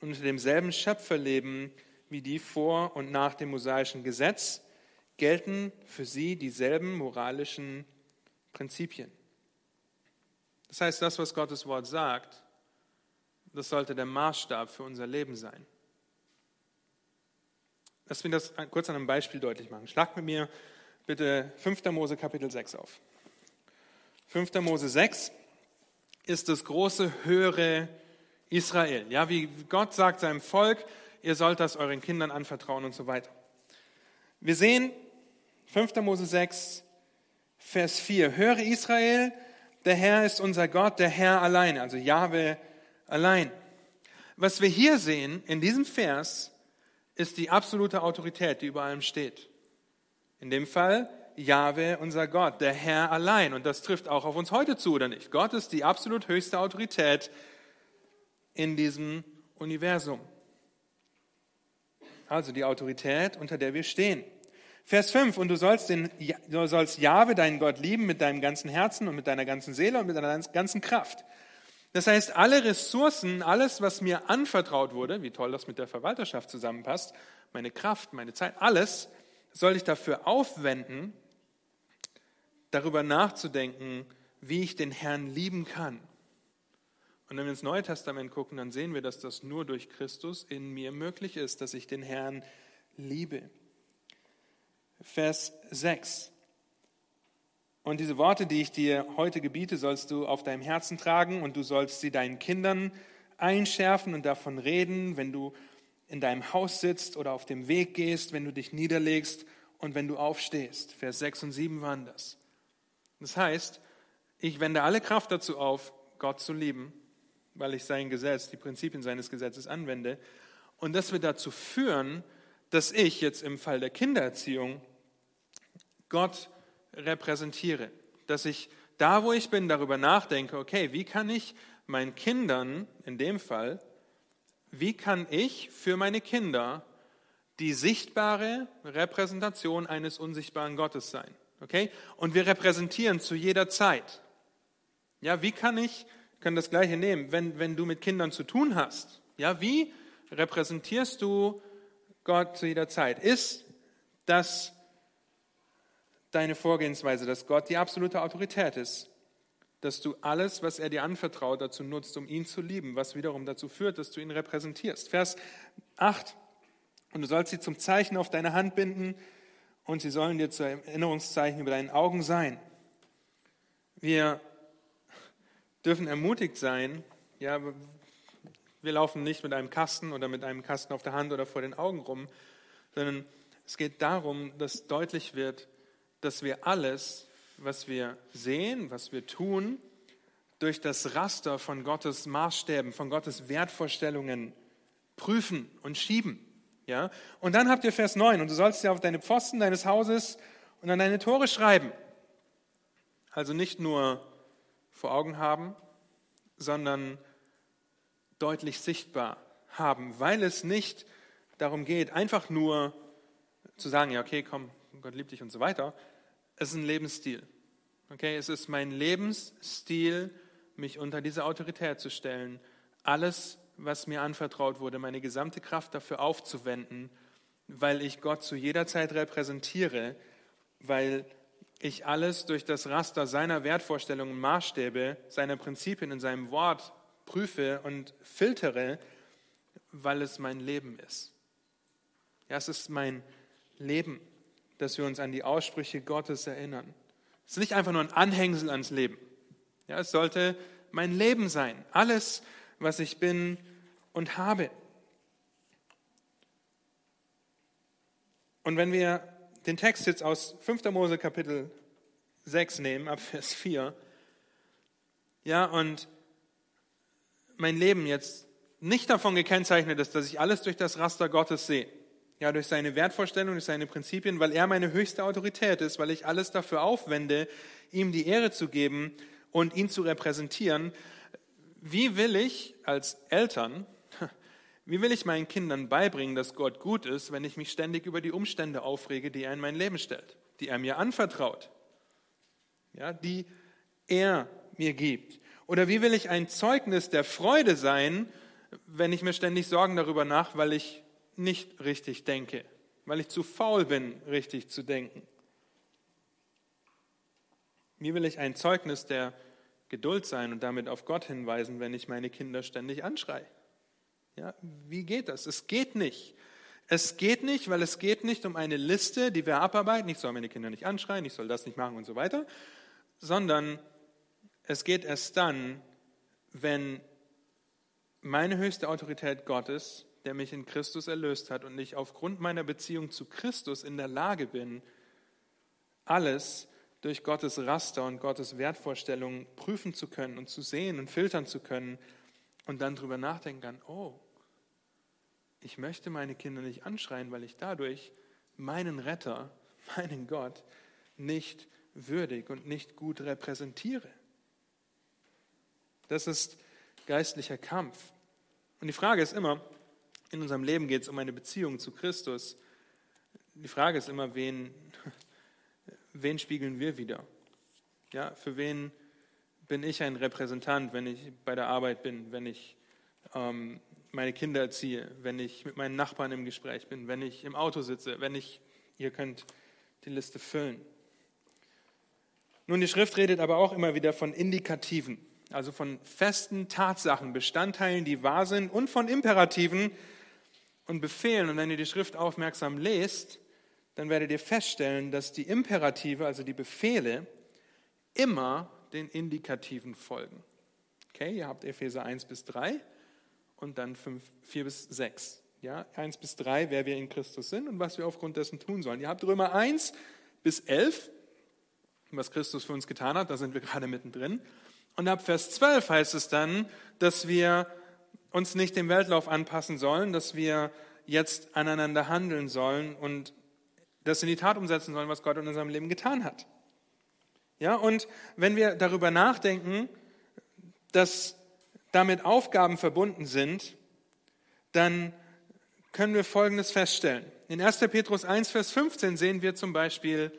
und unter demselben Schöpfer leben wie die vor und nach dem mosaischen Gesetz, gelten für sie dieselben moralischen Prinzipien. Das heißt, das, was Gottes Wort sagt, das sollte der Maßstab für unser Leben sein. Lass mich das kurz an einem Beispiel deutlich machen. Schlag mit mir bitte 5. Mose Kapitel 6 auf. 5. Mose 6 ist das große, höhere Israel. Ja, wie Gott sagt seinem Volk, ihr sollt das euren Kindern anvertrauen und so weiter. Wir sehen 5. Mose 6, Vers 4. Höre Israel, der Herr ist unser Gott, der Herr allein, also Jahwe allein. Was wir hier sehen in diesem Vers ist die absolute Autorität, die über allem steht. In dem Fall Jahwe, unser Gott, der Herr allein. Und das trifft auch auf uns heute zu, oder nicht? Gott ist die absolut höchste Autorität in diesem Universum. Also die Autorität, unter der wir stehen. Vers 5, und du sollst, den, du sollst Jahwe, deinen Gott, lieben mit deinem ganzen Herzen und mit deiner ganzen Seele und mit deiner ganzen Kraft. Das heißt, alle Ressourcen, alles, was mir anvertraut wurde, wie toll das mit der Verwalterschaft zusammenpasst, meine Kraft, meine Zeit, alles soll ich dafür aufwenden, darüber nachzudenken, wie ich den Herrn lieben kann. Und wenn wir ins Neue Testament gucken, dann sehen wir, dass das nur durch Christus in mir möglich ist, dass ich den Herrn liebe. Vers 6. Und diese Worte, die ich dir heute gebiete, sollst du auf deinem Herzen tragen und du sollst sie deinen Kindern einschärfen und davon reden, wenn du in deinem Haus sitzt oder auf dem Weg gehst, wenn du dich niederlegst und wenn du aufstehst. Vers 6 und 7 waren das. Das heißt, ich wende alle Kraft dazu auf, Gott zu lieben, weil ich sein Gesetz, die Prinzipien seines Gesetzes anwende. Und das wird dazu führen, dass ich jetzt im Fall der Kindererziehung Gott repräsentiere. Dass ich da, wo ich bin, darüber nachdenke, okay, wie kann ich meinen Kindern, in dem Fall, wie kann ich für meine Kinder die sichtbare Repräsentation eines unsichtbaren Gottes sein? Okay? Und wir repräsentieren zu jeder Zeit. Ja, wie kann ich, ich kann das Gleiche nehmen, wenn, wenn du mit Kindern zu tun hast. Ja, wie repräsentierst du Gott zu jeder Zeit? Ist das deine Vorgehensweise, dass Gott die absolute Autorität ist dass du alles, was er dir anvertraut, dazu nutzt, um ihn zu lieben, was wiederum dazu führt, dass du ihn repräsentierst. Vers 8. Und du sollst sie zum Zeichen auf deine Hand binden und sie sollen dir zu Erinnerungszeichen über deinen Augen sein. Wir dürfen ermutigt sein, ja, wir laufen nicht mit einem Kasten oder mit einem Kasten auf der Hand oder vor den Augen rum, sondern es geht darum, dass deutlich wird, dass wir alles, was wir sehen, was wir tun, durch das Raster von Gottes Maßstäben, von Gottes Wertvorstellungen prüfen und schieben. Ja? Und dann habt ihr Vers 9, und du sollst ja auf deine Pfosten deines Hauses und an deine Tore schreiben. Also nicht nur vor Augen haben, sondern deutlich sichtbar haben, weil es nicht darum geht, einfach nur zu sagen, ja, okay, komm, Gott liebt dich und so weiter. Es ist ein Lebensstil. Okay, es ist mein Lebensstil, mich unter diese Autorität zu stellen, alles, was mir anvertraut wurde, meine gesamte Kraft dafür aufzuwenden, weil ich Gott zu jeder Zeit repräsentiere, weil ich alles durch das Raster seiner Wertvorstellungen, Maßstäbe, seiner Prinzipien in seinem Wort prüfe und filtere, weil es mein Leben ist. Ja, es ist mein Leben, dass wir uns an die Aussprüche Gottes erinnern. Es ist nicht einfach nur ein Anhängsel ans Leben. Ja, es sollte mein Leben sein. Alles, was ich bin und habe. Und wenn wir den Text jetzt aus 5. Mose Kapitel 6 nehmen, ab Vers 4, ja, und mein Leben jetzt nicht davon gekennzeichnet ist, dass ich alles durch das Raster Gottes sehe, ja, durch seine Wertvorstellung, durch seine Prinzipien, weil er meine höchste Autorität ist, weil ich alles dafür aufwende, ihm die Ehre zu geben und ihn zu repräsentieren. Wie will ich als Eltern, wie will ich meinen Kindern beibringen, dass Gott gut ist, wenn ich mich ständig über die Umstände aufrege, die er in mein Leben stellt, die er mir anvertraut, ja, die er mir gibt? Oder wie will ich ein Zeugnis der Freude sein, wenn ich mir ständig Sorgen darüber nach, weil ich nicht richtig denke, weil ich zu faul bin, richtig zu denken? Wie will ich ein Zeugnis der Geduld sein und damit auf Gott hinweisen, wenn ich meine Kinder ständig anschreie? Ja, wie geht das? Es geht nicht. Es geht nicht, weil es geht nicht um eine Liste, die wir abarbeiten. Ich soll meine Kinder nicht anschreien, ich soll das nicht machen und so weiter, sondern es geht erst dann, wenn meine höchste Autorität Gottes der mich in Christus erlöst hat und ich aufgrund meiner Beziehung zu Christus in der Lage bin, alles durch Gottes Raster und Gottes Wertvorstellungen prüfen zu können und zu sehen und filtern zu können und dann darüber nachdenken kann, oh, ich möchte meine Kinder nicht anschreien, weil ich dadurch meinen Retter, meinen Gott nicht würdig und nicht gut repräsentiere. Das ist geistlicher Kampf. Und die Frage ist immer, in unserem Leben geht es um eine Beziehung zu Christus. Die Frage ist immer, wen, wen spiegeln wir wieder? Ja, für wen bin ich ein Repräsentant, wenn ich bei der Arbeit bin, wenn ich ähm, meine Kinder erziehe, wenn ich mit meinen Nachbarn im Gespräch bin, wenn ich im Auto sitze, wenn ich, ihr könnt die Liste füllen. Nun, die Schrift redet aber auch immer wieder von Indikativen, also von festen Tatsachen, Bestandteilen, die wahr sind und von Imperativen, und Befehlen, und wenn ihr die Schrift aufmerksam lest, dann werdet ihr feststellen, dass die Imperative, also die Befehle, immer den Indikativen folgen. Okay, ihr habt Epheser 1 bis 3 und dann 5, 4 bis 6. Ja, 1 bis 3, wer wir in Christus sind und was wir aufgrund dessen tun sollen. Ihr habt Römer 1 bis 11, was Christus für uns getan hat, da sind wir gerade mittendrin. Und ab Vers 12 heißt es dann, dass wir uns nicht dem Weltlauf anpassen sollen, dass wir jetzt aneinander handeln sollen und das in die Tat umsetzen sollen, was Gott in unserem Leben getan hat. Ja, und wenn wir darüber nachdenken, dass damit Aufgaben verbunden sind, dann können wir Folgendes feststellen. In 1. Petrus 1, Vers 15 sehen wir zum Beispiel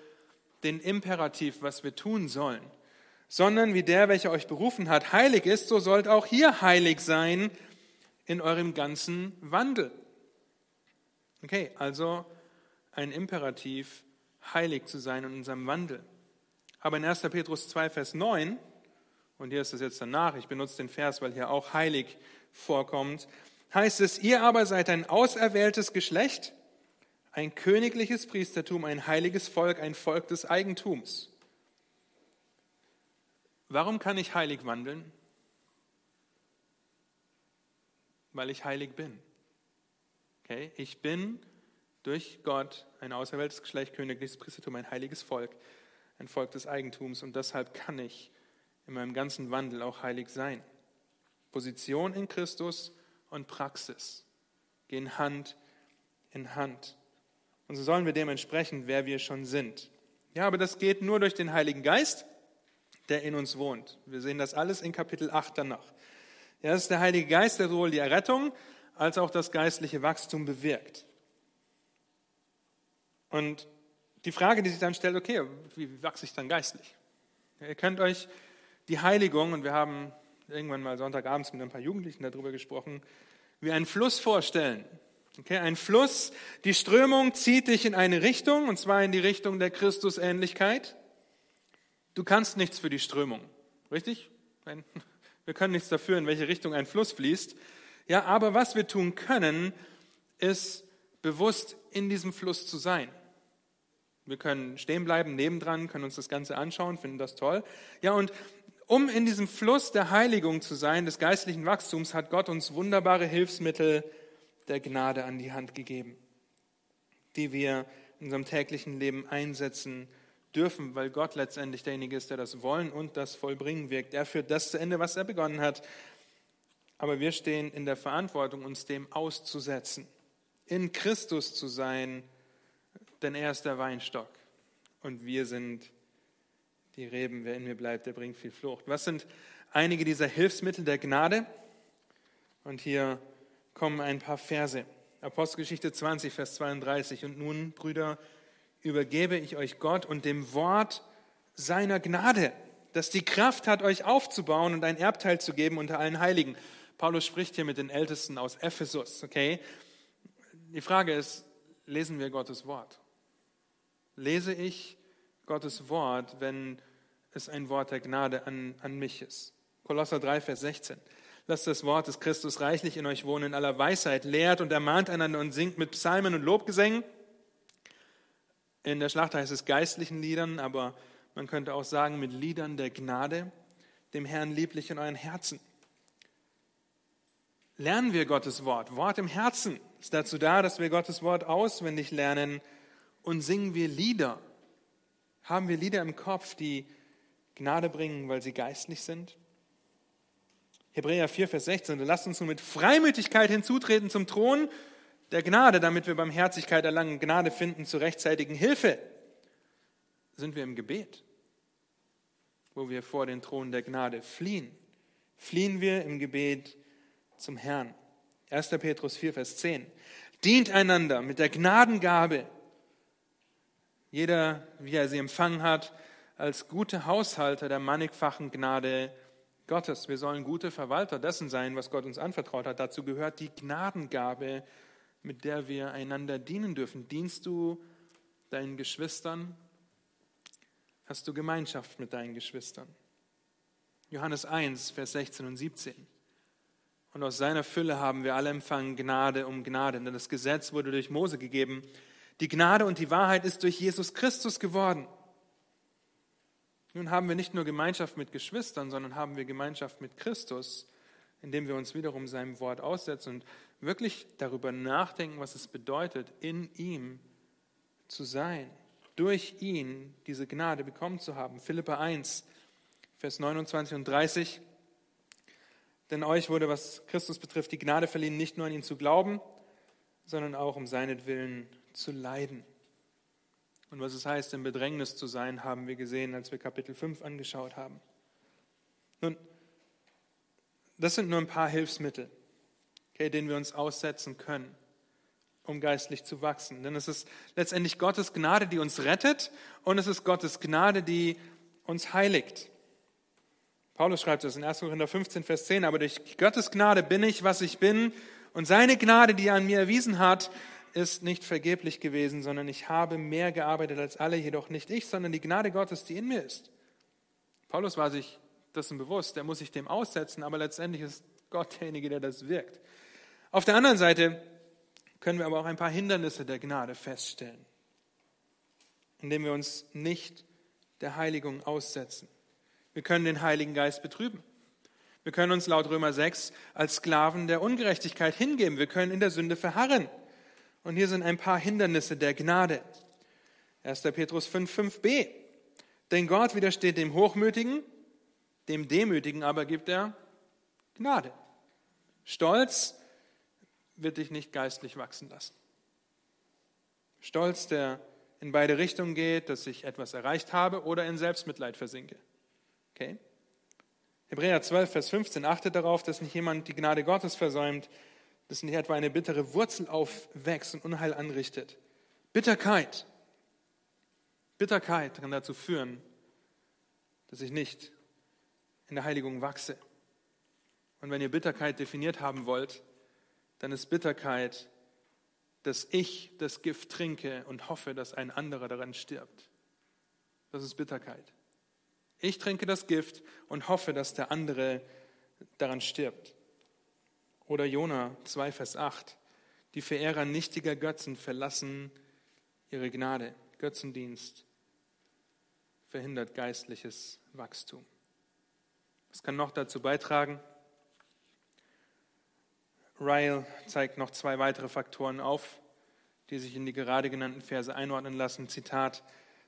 den Imperativ, was wir tun sollen. Sondern wie der, welcher euch berufen hat, heilig ist, so sollt auch hier heilig sein in eurem ganzen Wandel. Okay, also ein Imperativ, heilig zu sein in unserem Wandel. Aber in 1. Petrus 2, Vers 9, und hier ist es jetzt danach, ich benutze den Vers, weil hier auch heilig vorkommt, heißt es, ihr aber seid ein auserwähltes Geschlecht, ein königliches Priestertum, ein heiliges Volk, ein Volk des Eigentums. Warum kann ich heilig wandeln? Weil ich heilig bin. Okay? Ich bin durch Gott ein auserwähltes Geschlecht, königliches Priestertum, ein heiliges Volk, ein Volk des Eigentums und deshalb kann ich in meinem ganzen Wandel auch heilig sein. Position in Christus und Praxis gehen Hand in Hand. Und so sollen wir dementsprechend, wer wir schon sind. Ja, aber das geht nur durch den Heiligen Geist, der in uns wohnt. Wir sehen das alles in Kapitel 8 danach. Ja, das ist der Heilige Geist, der sowohl die Errettung als auch das geistliche Wachstum bewirkt. Und die Frage, die sich dann stellt, okay, wie wachse ich dann geistlich? Ihr könnt euch die Heiligung, und wir haben irgendwann mal Sonntagabends mit ein paar Jugendlichen darüber gesprochen, wie einen Fluss vorstellen. Okay, ein Fluss, die Strömung zieht dich in eine Richtung, und zwar in die Richtung der Christusähnlichkeit. Du kannst nichts für die Strömung, richtig? Wir können nichts dafür, in welche Richtung ein Fluss fließt. Ja, aber was wir tun können, ist bewusst in diesem Fluss zu sein. Wir können stehen bleiben, nebendran, können uns das Ganze anschauen, finden das toll. Ja, und um in diesem Fluss der Heiligung zu sein, des geistlichen Wachstums, hat Gott uns wunderbare Hilfsmittel der Gnade an die Hand gegeben, die wir in unserem täglichen Leben einsetzen dürfen, weil Gott letztendlich derjenige ist, der das Wollen und das Vollbringen wirkt. Er führt das zu Ende, was er begonnen hat. Aber wir stehen in der Verantwortung, uns dem auszusetzen, in Christus zu sein, denn er ist der Weinstock und wir sind die Reben, wer in mir bleibt, der bringt viel Frucht. Was sind einige dieser Hilfsmittel der Gnade? Und hier kommen ein paar Verse. Apostelgeschichte 20, Vers 32. Und nun, Brüder, übergebe ich euch Gott und dem Wort seiner Gnade, das die Kraft hat, euch aufzubauen und ein Erbteil zu geben unter allen Heiligen. Paulus spricht hier mit den Ältesten aus Ephesus, okay? Die Frage ist, lesen wir Gottes Wort? Lese ich Gottes Wort, wenn es ein Wort der Gnade an, an mich ist. Kolosser 3, Vers 16. Lasst das Wort des Christus reichlich in euch wohnen in aller Weisheit, lehrt und ermahnt einander und singt mit Psalmen und Lobgesängen. In der Schlacht heißt es geistlichen Liedern, aber man könnte auch sagen mit Liedern der Gnade, dem Herrn lieblich in euren Herzen. Lernen wir Gottes Wort. Wort im Herzen ist dazu da, dass wir Gottes Wort auswendig lernen und singen wir Lieder haben wir Lieder im Kopf, die Gnade bringen, weil sie geistlich sind? Hebräer 4, Vers 16. Lasst uns nun mit Freimütigkeit hinzutreten zum Thron der Gnade, damit wir Barmherzigkeit erlangen, Gnade finden zur rechtzeitigen Hilfe. Sind wir im Gebet, wo wir vor den Thron der Gnade fliehen? Fliehen wir im Gebet zum Herrn. 1. Petrus 4, Vers 10. Dient einander mit der Gnadengabe, jeder, wie er sie empfangen hat, als gute Haushalter der mannigfachen Gnade Gottes. Wir sollen gute Verwalter dessen sein, was Gott uns anvertraut hat. Dazu gehört die Gnadengabe, mit der wir einander dienen dürfen. Dienst du deinen Geschwistern? Hast du Gemeinschaft mit deinen Geschwistern? Johannes 1, Vers 16 und 17. Und aus seiner Fülle haben wir alle empfangen Gnade um Gnade. Denn das Gesetz wurde durch Mose gegeben, die Gnade und die Wahrheit ist durch Jesus Christus geworden. Nun haben wir nicht nur Gemeinschaft mit Geschwistern, sondern haben wir Gemeinschaft mit Christus, indem wir uns wiederum seinem Wort aussetzen und wirklich darüber nachdenken, was es bedeutet, in ihm zu sein, durch ihn diese Gnade bekommen zu haben. Philippa 1, Vers 29 und 30. Denn euch wurde, was Christus betrifft, die Gnade verliehen, nicht nur an ihn zu glauben, sondern auch um seinetwillen zu leiden. Und was es heißt, im Bedrängnis zu sein, haben wir gesehen, als wir Kapitel 5 angeschaut haben. Nun, das sind nur ein paar Hilfsmittel, okay, denen wir uns aussetzen können, um geistlich zu wachsen. Denn es ist letztendlich Gottes Gnade, die uns rettet und es ist Gottes Gnade, die uns heiligt. Paulus schreibt es in 1. Korinther 15, Vers 10, aber durch Gottes Gnade bin ich, was ich bin und seine Gnade, die er an mir erwiesen hat, ist nicht vergeblich gewesen, sondern ich habe mehr gearbeitet als alle, jedoch nicht ich, sondern die Gnade Gottes, die in mir ist. Paulus war sich dessen bewusst, er muss sich dem aussetzen, aber letztendlich ist Gott derjenige, der das wirkt. Auf der anderen Seite können wir aber auch ein paar Hindernisse der Gnade feststellen, indem wir uns nicht der Heiligung aussetzen. Wir können den Heiligen Geist betrüben. Wir können uns laut Römer 6 als Sklaven der Ungerechtigkeit hingeben. Wir können in der Sünde verharren. Und hier sind ein paar Hindernisse der Gnade. 1. Petrus 5, 5b. Denn Gott widersteht dem Hochmütigen, dem Demütigen aber gibt er Gnade. Stolz wird dich nicht geistlich wachsen lassen. Stolz, der in beide Richtungen geht, dass ich etwas erreicht habe oder in Selbstmitleid versinke. Okay? Hebräer 12, Vers 15 achtet darauf, dass nicht jemand die Gnade Gottes versäumt, dass nicht etwa eine bittere Wurzel aufwächst und Unheil anrichtet. Bitterkeit. Bitterkeit kann dazu führen, dass ich nicht in der Heiligung wachse. Und wenn ihr Bitterkeit definiert haben wollt, dann ist Bitterkeit, dass ich das Gift trinke und hoffe, dass ein anderer daran stirbt. Das ist Bitterkeit. Ich trinke das Gift und hoffe, dass der andere daran stirbt. Oder Jona 2, Vers 8. Die Verehrer nichtiger Götzen verlassen ihre Gnade. Götzendienst verhindert geistliches Wachstum. Was kann noch dazu beitragen? Ryle zeigt noch zwei weitere Faktoren auf, die sich in die gerade genannten Verse einordnen lassen. Zitat,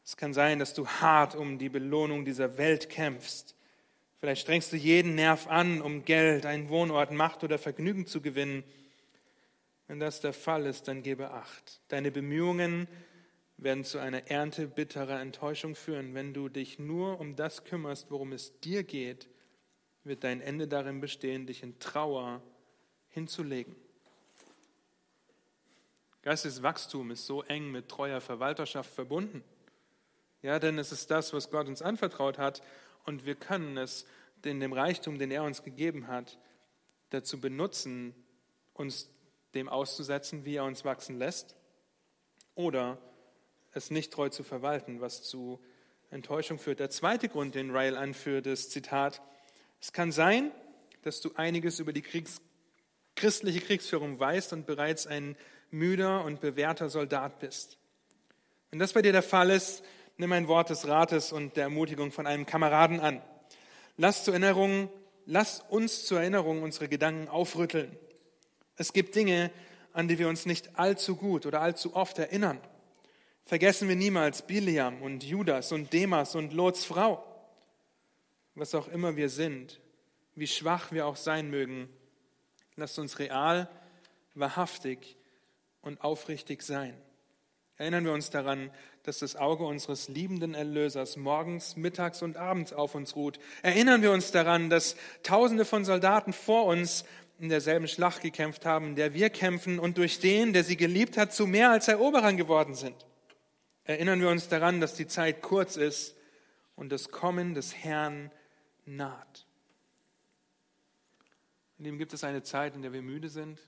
es kann sein, dass du hart um die Belohnung dieser Welt kämpfst. Vielleicht strengst du jeden Nerv an, um Geld, einen Wohnort, Macht oder Vergnügen zu gewinnen. Wenn das der Fall ist, dann gebe Acht. Deine Bemühungen werden zu einer Ernte bitterer Enttäuschung führen. Wenn du dich nur um das kümmerst, worum es dir geht, wird dein Ende darin bestehen, dich in Trauer hinzulegen. Geistliches Wachstum ist so eng mit treuer Verwalterschaft verbunden. Ja, denn es ist das, was Gott uns anvertraut hat und wir können es in dem Reichtum, den er uns gegeben hat, dazu benutzen, uns dem auszusetzen, wie er uns wachsen lässt, oder es nicht treu zu verwalten, was zu Enttäuschung führt. Der zweite Grund, den Ryle anführt, ist Zitat, es kann sein, dass du einiges über die Kriegs christliche Kriegsführung weißt und bereits ein müder und bewährter Soldat bist. Wenn das bei dir der Fall ist, nimm ein Wort des Rates und der Ermutigung von einem Kameraden an. Lass, zur Erinnerung, lass uns zur Erinnerung unsere Gedanken aufrütteln. Es gibt Dinge, an die wir uns nicht allzu gut oder allzu oft erinnern. Vergessen wir niemals Biliam und Judas und Demas und Lots Frau. Was auch immer wir sind, wie schwach wir auch sein mögen, Lasst uns real, wahrhaftig und aufrichtig sein. Erinnern wir uns daran, dass das Auge unseres liebenden Erlösers morgens, mittags und abends auf uns ruht. Erinnern wir uns daran, dass Tausende von Soldaten vor uns in derselben Schlacht gekämpft haben, in der wir kämpfen und durch den, der sie geliebt hat, zu mehr als Eroberern geworden sind. Erinnern wir uns daran, dass die Zeit kurz ist und das Kommen des Herrn naht. In dem gibt es eine Zeit, in der wir müde sind.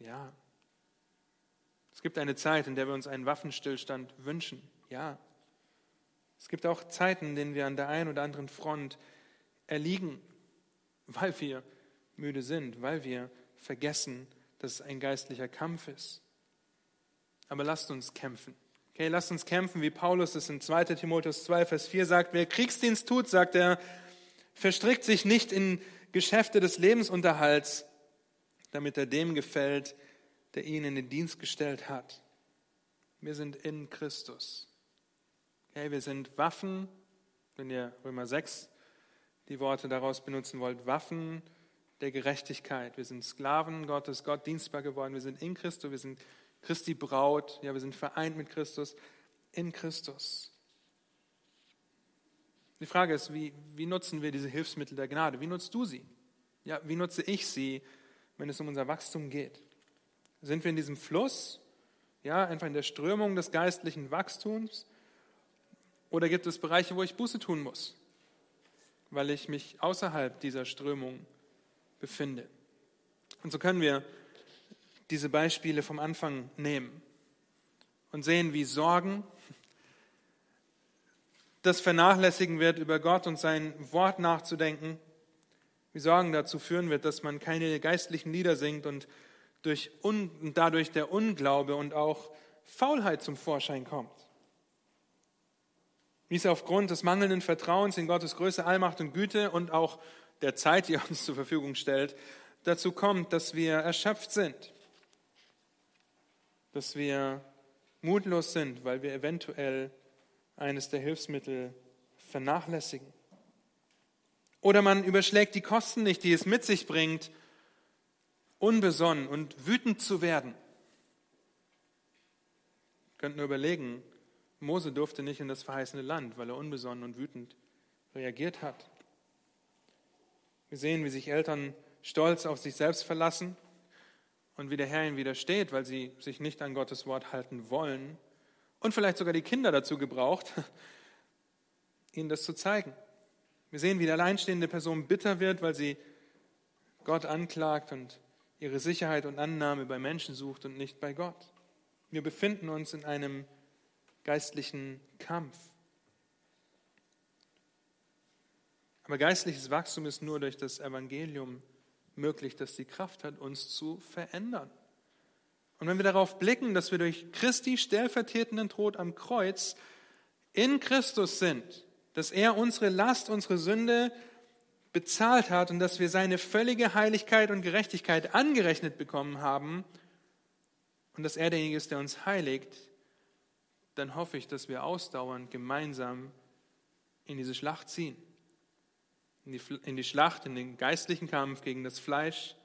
Ja. Es gibt eine Zeit, in der wir uns einen Waffenstillstand wünschen. Ja. Es gibt auch Zeiten, in denen wir an der einen oder anderen Front erliegen, weil wir müde sind, weil wir vergessen, dass es ein geistlicher Kampf ist. Aber lasst uns kämpfen. Okay, lasst uns kämpfen, wie Paulus es in 2 Timotheus 2, Vers 4 sagt. Wer Kriegsdienst tut, sagt er, verstrickt sich nicht in Geschäfte des Lebensunterhalts, damit er dem gefällt, der ihn in den Dienst gestellt hat. Wir sind in Christus. Okay, wir sind Waffen, wenn ihr Römer 6 die Worte daraus benutzen wollt, Waffen der Gerechtigkeit. Wir sind Sklaven Gottes, Gott dienstbar geworden. Wir sind in Christus, wir sind Christi Braut, ja, wir sind vereint mit Christus in Christus. Die Frage ist, wie, wie nutzen wir diese Hilfsmittel der Gnade? Wie nutzt du sie? Ja, wie nutze ich sie, wenn es um unser Wachstum geht? Sind wir in diesem Fluss, ja, einfach in der Strömung des geistlichen Wachstums? Oder gibt es Bereiche, wo ich Buße tun muss, weil ich mich außerhalb dieser Strömung befinde? Und so können wir diese Beispiele vom Anfang nehmen und sehen, wie Sorgen das vernachlässigen wird, über Gott und sein Wort nachzudenken, wie Sorgen dazu führen wird, dass man keine geistlichen Lieder singt und, durch un, dadurch der Unglaube und auch Faulheit zum Vorschein kommt. Wie es aufgrund des mangelnden Vertrauens in Gottes Größe, Allmacht und Güte und auch der Zeit, die er uns zur Verfügung stellt, dazu kommt, dass wir erschöpft sind, dass wir mutlos sind, weil wir eventuell eines der Hilfsmittel vernachlässigen. Oder man überschlägt die Kosten nicht, die es mit sich bringt, unbesonnen und wütend zu werden. Wir könnten nur überlegen, Mose durfte nicht in das verheißene Land, weil er unbesonnen und wütend reagiert hat. Wir sehen, wie sich Eltern stolz auf sich selbst verlassen und wie der Herr ihnen widersteht, weil sie sich nicht an Gottes Wort halten wollen und vielleicht sogar die Kinder dazu gebraucht, ihnen das zu zeigen. Wir sehen, wie die alleinstehende Person bitter wird, weil sie Gott anklagt und ihre Sicherheit und Annahme bei Menschen sucht und nicht bei Gott. Wir befinden uns in einem geistlichen Kampf. Aber geistliches Wachstum ist nur durch das Evangelium möglich, das die Kraft hat, uns zu verändern. Und wenn wir darauf blicken, dass wir durch Christi stellvertretenden Tod am Kreuz in Christus sind, dass er unsere Last, unsere Sünde bezahlt hat und dass wir seine völlige Heiligkeit und Gerechtigkeit angerechnet bekommen haben und dass er derjenige ist, der uns heiligt, dann hoffe ich, dass wir ausdauernd gemeinsam in diese Schlacht ziehen. In die, in die Schlacht, in den geistlichen Kampf gegen das Fleisch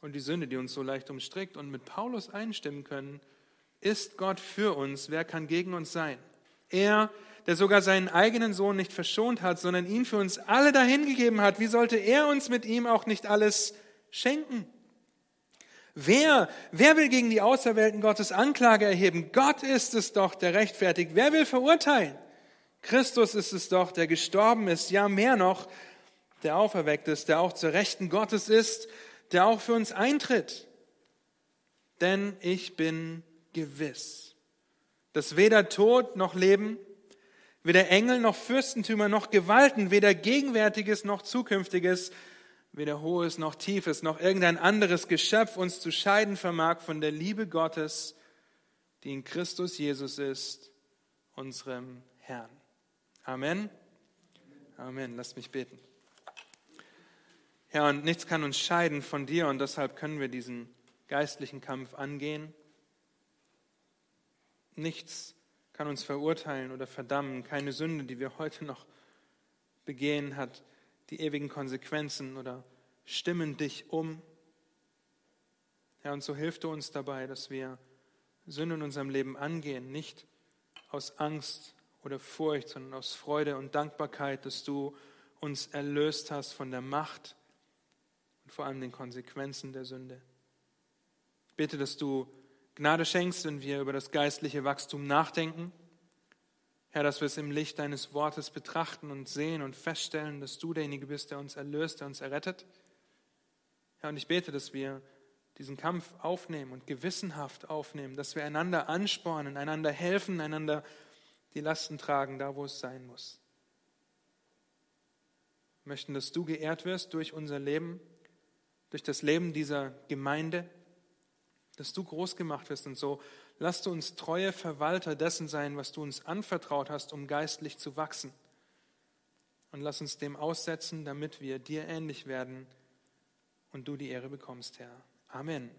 und die Sünde, die uns so leicht umstrickt. Und mit Paulus einstimmen können, ist Gott für uns, wer kann gegen uns sein? Er, der sogar seinen eigenen Sohn nicht verschont hat, sondern ihn für uns alle dahingegeben hat, wie sollte er uns mit ihm auch nicht alles schenken? Wer, wer will gegen die Auserwählten Gottes Anklage erheben? Gott ist es doch, der rechtfertigt. Wer will verurteilen? Christus ist es doch, der gestorben ist, ja mehr noch, der auferweckt ist, der auch zur Rechten Gottes ist, der auch für uns eintritt. Denn ich bin gewiss, dass weder Tod noch Leben, weder Engel noch Fürstentümer noch Gewalten, weder Gegenwärtiges noch Zukünftiges, weder Hohes noch Tiefes noch irgendein anderes Geschöpf uns zu scheiden vermag von der Liebe Gottes, die in Christus Jesus ist, unserem Herrn. Amen. Amen. Lass mich beten. Herr, und nichts kann uns scheiden von dir und deshalb können wir diesen geistlichen Kampf angehen. Nichts kann uns verurteilen oder verdammen. Keine Sünde, die wir heute noch begehen, hat die ewigen Konsequenzen oder stimmen dich um. Herr, und so hilft du uns dabei, dass wir Sünde in unserem Leben angehen, nicht aus Angst oder Furcht, sondern aus Freude und Dankbarkeit, dass du uns erlöst hast von der Macht und vor allem den Konsequenzen der Sünde. Ich bitte, dass du Gnade schenkst, wenn wir über das geistliche Wachstum nachdenken Herr, dass wir es im Licht deines Wortes betrachten und sehen und feststellen, dass du derjenige bist, der uns erlöst, der uns errettet. Herr, und ich bete, dass wir diesen Kampf aufnehmen und gewissenhaft aufnehmen, dass wir einander anspornen, einander helfen, einander die Lasten tragen, da wo es sein muss. Wir möchten, dass du geehrt wirst durch unser Leben, durch das Leben dieser Gemeinde, dass du groß gemacht wirst und so Lass du uns treue Verwalter dessen sein, was du uns anvertraut hast, um geistlich zu wachsen. Und lass uns dem aussetzen, damit wir dir ähnlich werden und du die Ehre bekommst, Herr. Amen.